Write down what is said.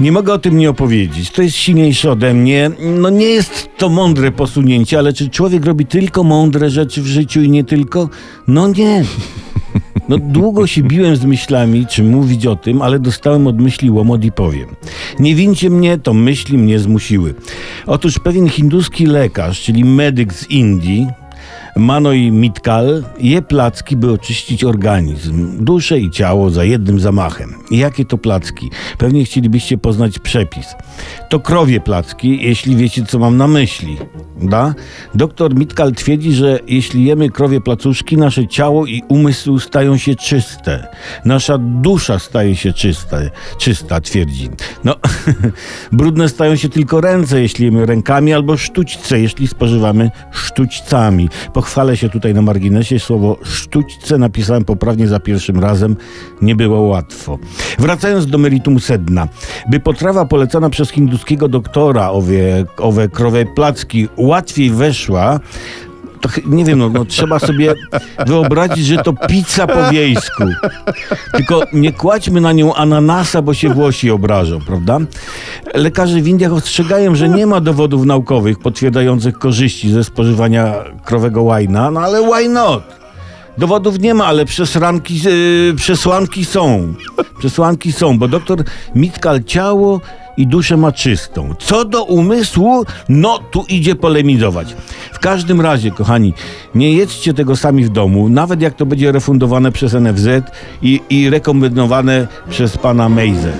Nie mogę o tym nie opowiedzieć. To jest silniejsze ode mnie. No nie jest to mądre posunięcie, ale czy człowiek robi tylko mądre rzeczy w życiu i nie tylko? No nie. No długo się biłem z myślami, czy mówić o tym, ale dostałem od myśli łomot i powiem. Nie wincie mnie, to myśli mnie zmusiły. Otóż pewien hinduski lekarz, czyli medyk z Indii, Manoj Mitkal je placki, by oczyścić organizm, duszę i ciało za jednym zamachem. Jakie to placki? Pewnie chcielibyście poznać przepis. To krowie placki, jeśli wiecie, co mam na myśli. Da? Doktor Mitkal twierdzi, że jeśli jemy krowie placuszki, nasze ciało i umysł stają się czyste. Nasza dusza staje się czysta, czysta twierdzi. No, brudne stają się tylko ręce, jeśli jemy rękami, albo sztućce, jeśli spożywamy sztućcami. Pochwalę się tutaj na marginesie, słowo sztućce napisałem poprawnie za pierwszym razem. Nie było łatwo. Wracając do meritum sedna. By potrawa polecana przez hinduskiego doktora, owe, owe krowe placki, łatwiej weszła, to nie wiem, no, no trzeba sobie wyobrazić, że to pizza po wiejsku. Tylko nie kładźmy na nią ananasa, bo się Włosi obrażą, prawda? Lekarze w Indiach ostrzegają, że nie ma dowodów naukowych potwierdzających korzyści ze spożywania krowego łajna, no ale why not? Dowodów nie ma, ale przesłanki, yy, przesłanki są. Przesłanki są, bo doktor Mitkal ciało i duszę ma czystą. Co do umysłu, no tu idzie polemizować. W każdym razie, kochani, nie jedzcie tego sami w domu, nawet jak to będzie refundowane przez NFZ i, i rekomendowane przez pana Mejzę.